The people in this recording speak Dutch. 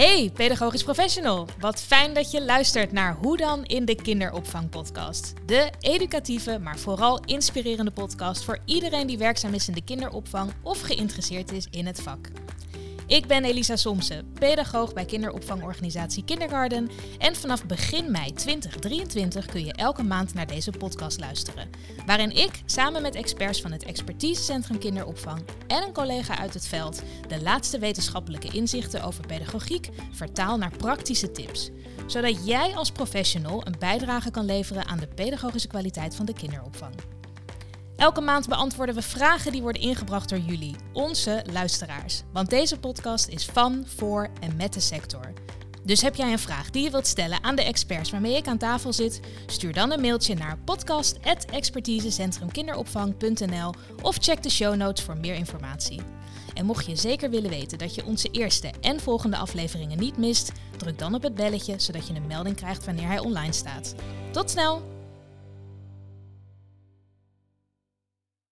Hey, pedagogisch professional. Wat fijn dat je luistert naar Hoe dan in de kinderopvang podcast. De educatieve, maar vooral inspirerende podcast voor iedereen die werkzaam is in de kinderopvang of geïnteresseerd is in het vak. Ik ben Elisa Somsen, pedagoog bij kinderopvangorganisatie Kindergarten. En vanaf begin mei 2023 kun je elke maand naar deze podcast luisteren. Waarin ik samen met experts van het Expertisecentrum Kinderopvang en een collega uit het veld de laatste wetenschappelijke inzichten over pedagogiek vertaal naar praktische tips. Zodat jij als professional een bijdrage kan leveren aan de pedagogische kwaliteit van de kinderopvang. Elke maand beantwoorden we vragen die worden ingebracht door jullie, onze luisteraars. Want deze podcast is van, voor en met de sector. Dus heb jij een vraag die je wilt stellen aan de experts waarmee ik aan tafel zit? Stuur dan een mailtje naar podcast.expertisecentrumkinderopvang.nl of check de show notes voor meer informatie. En mocht je zeker willen weten dat je onze eerste en volgende afleveringen niet mist, druk dan op het belletje zodat je een melding krijgt wanneer hij online staat. Tot snel!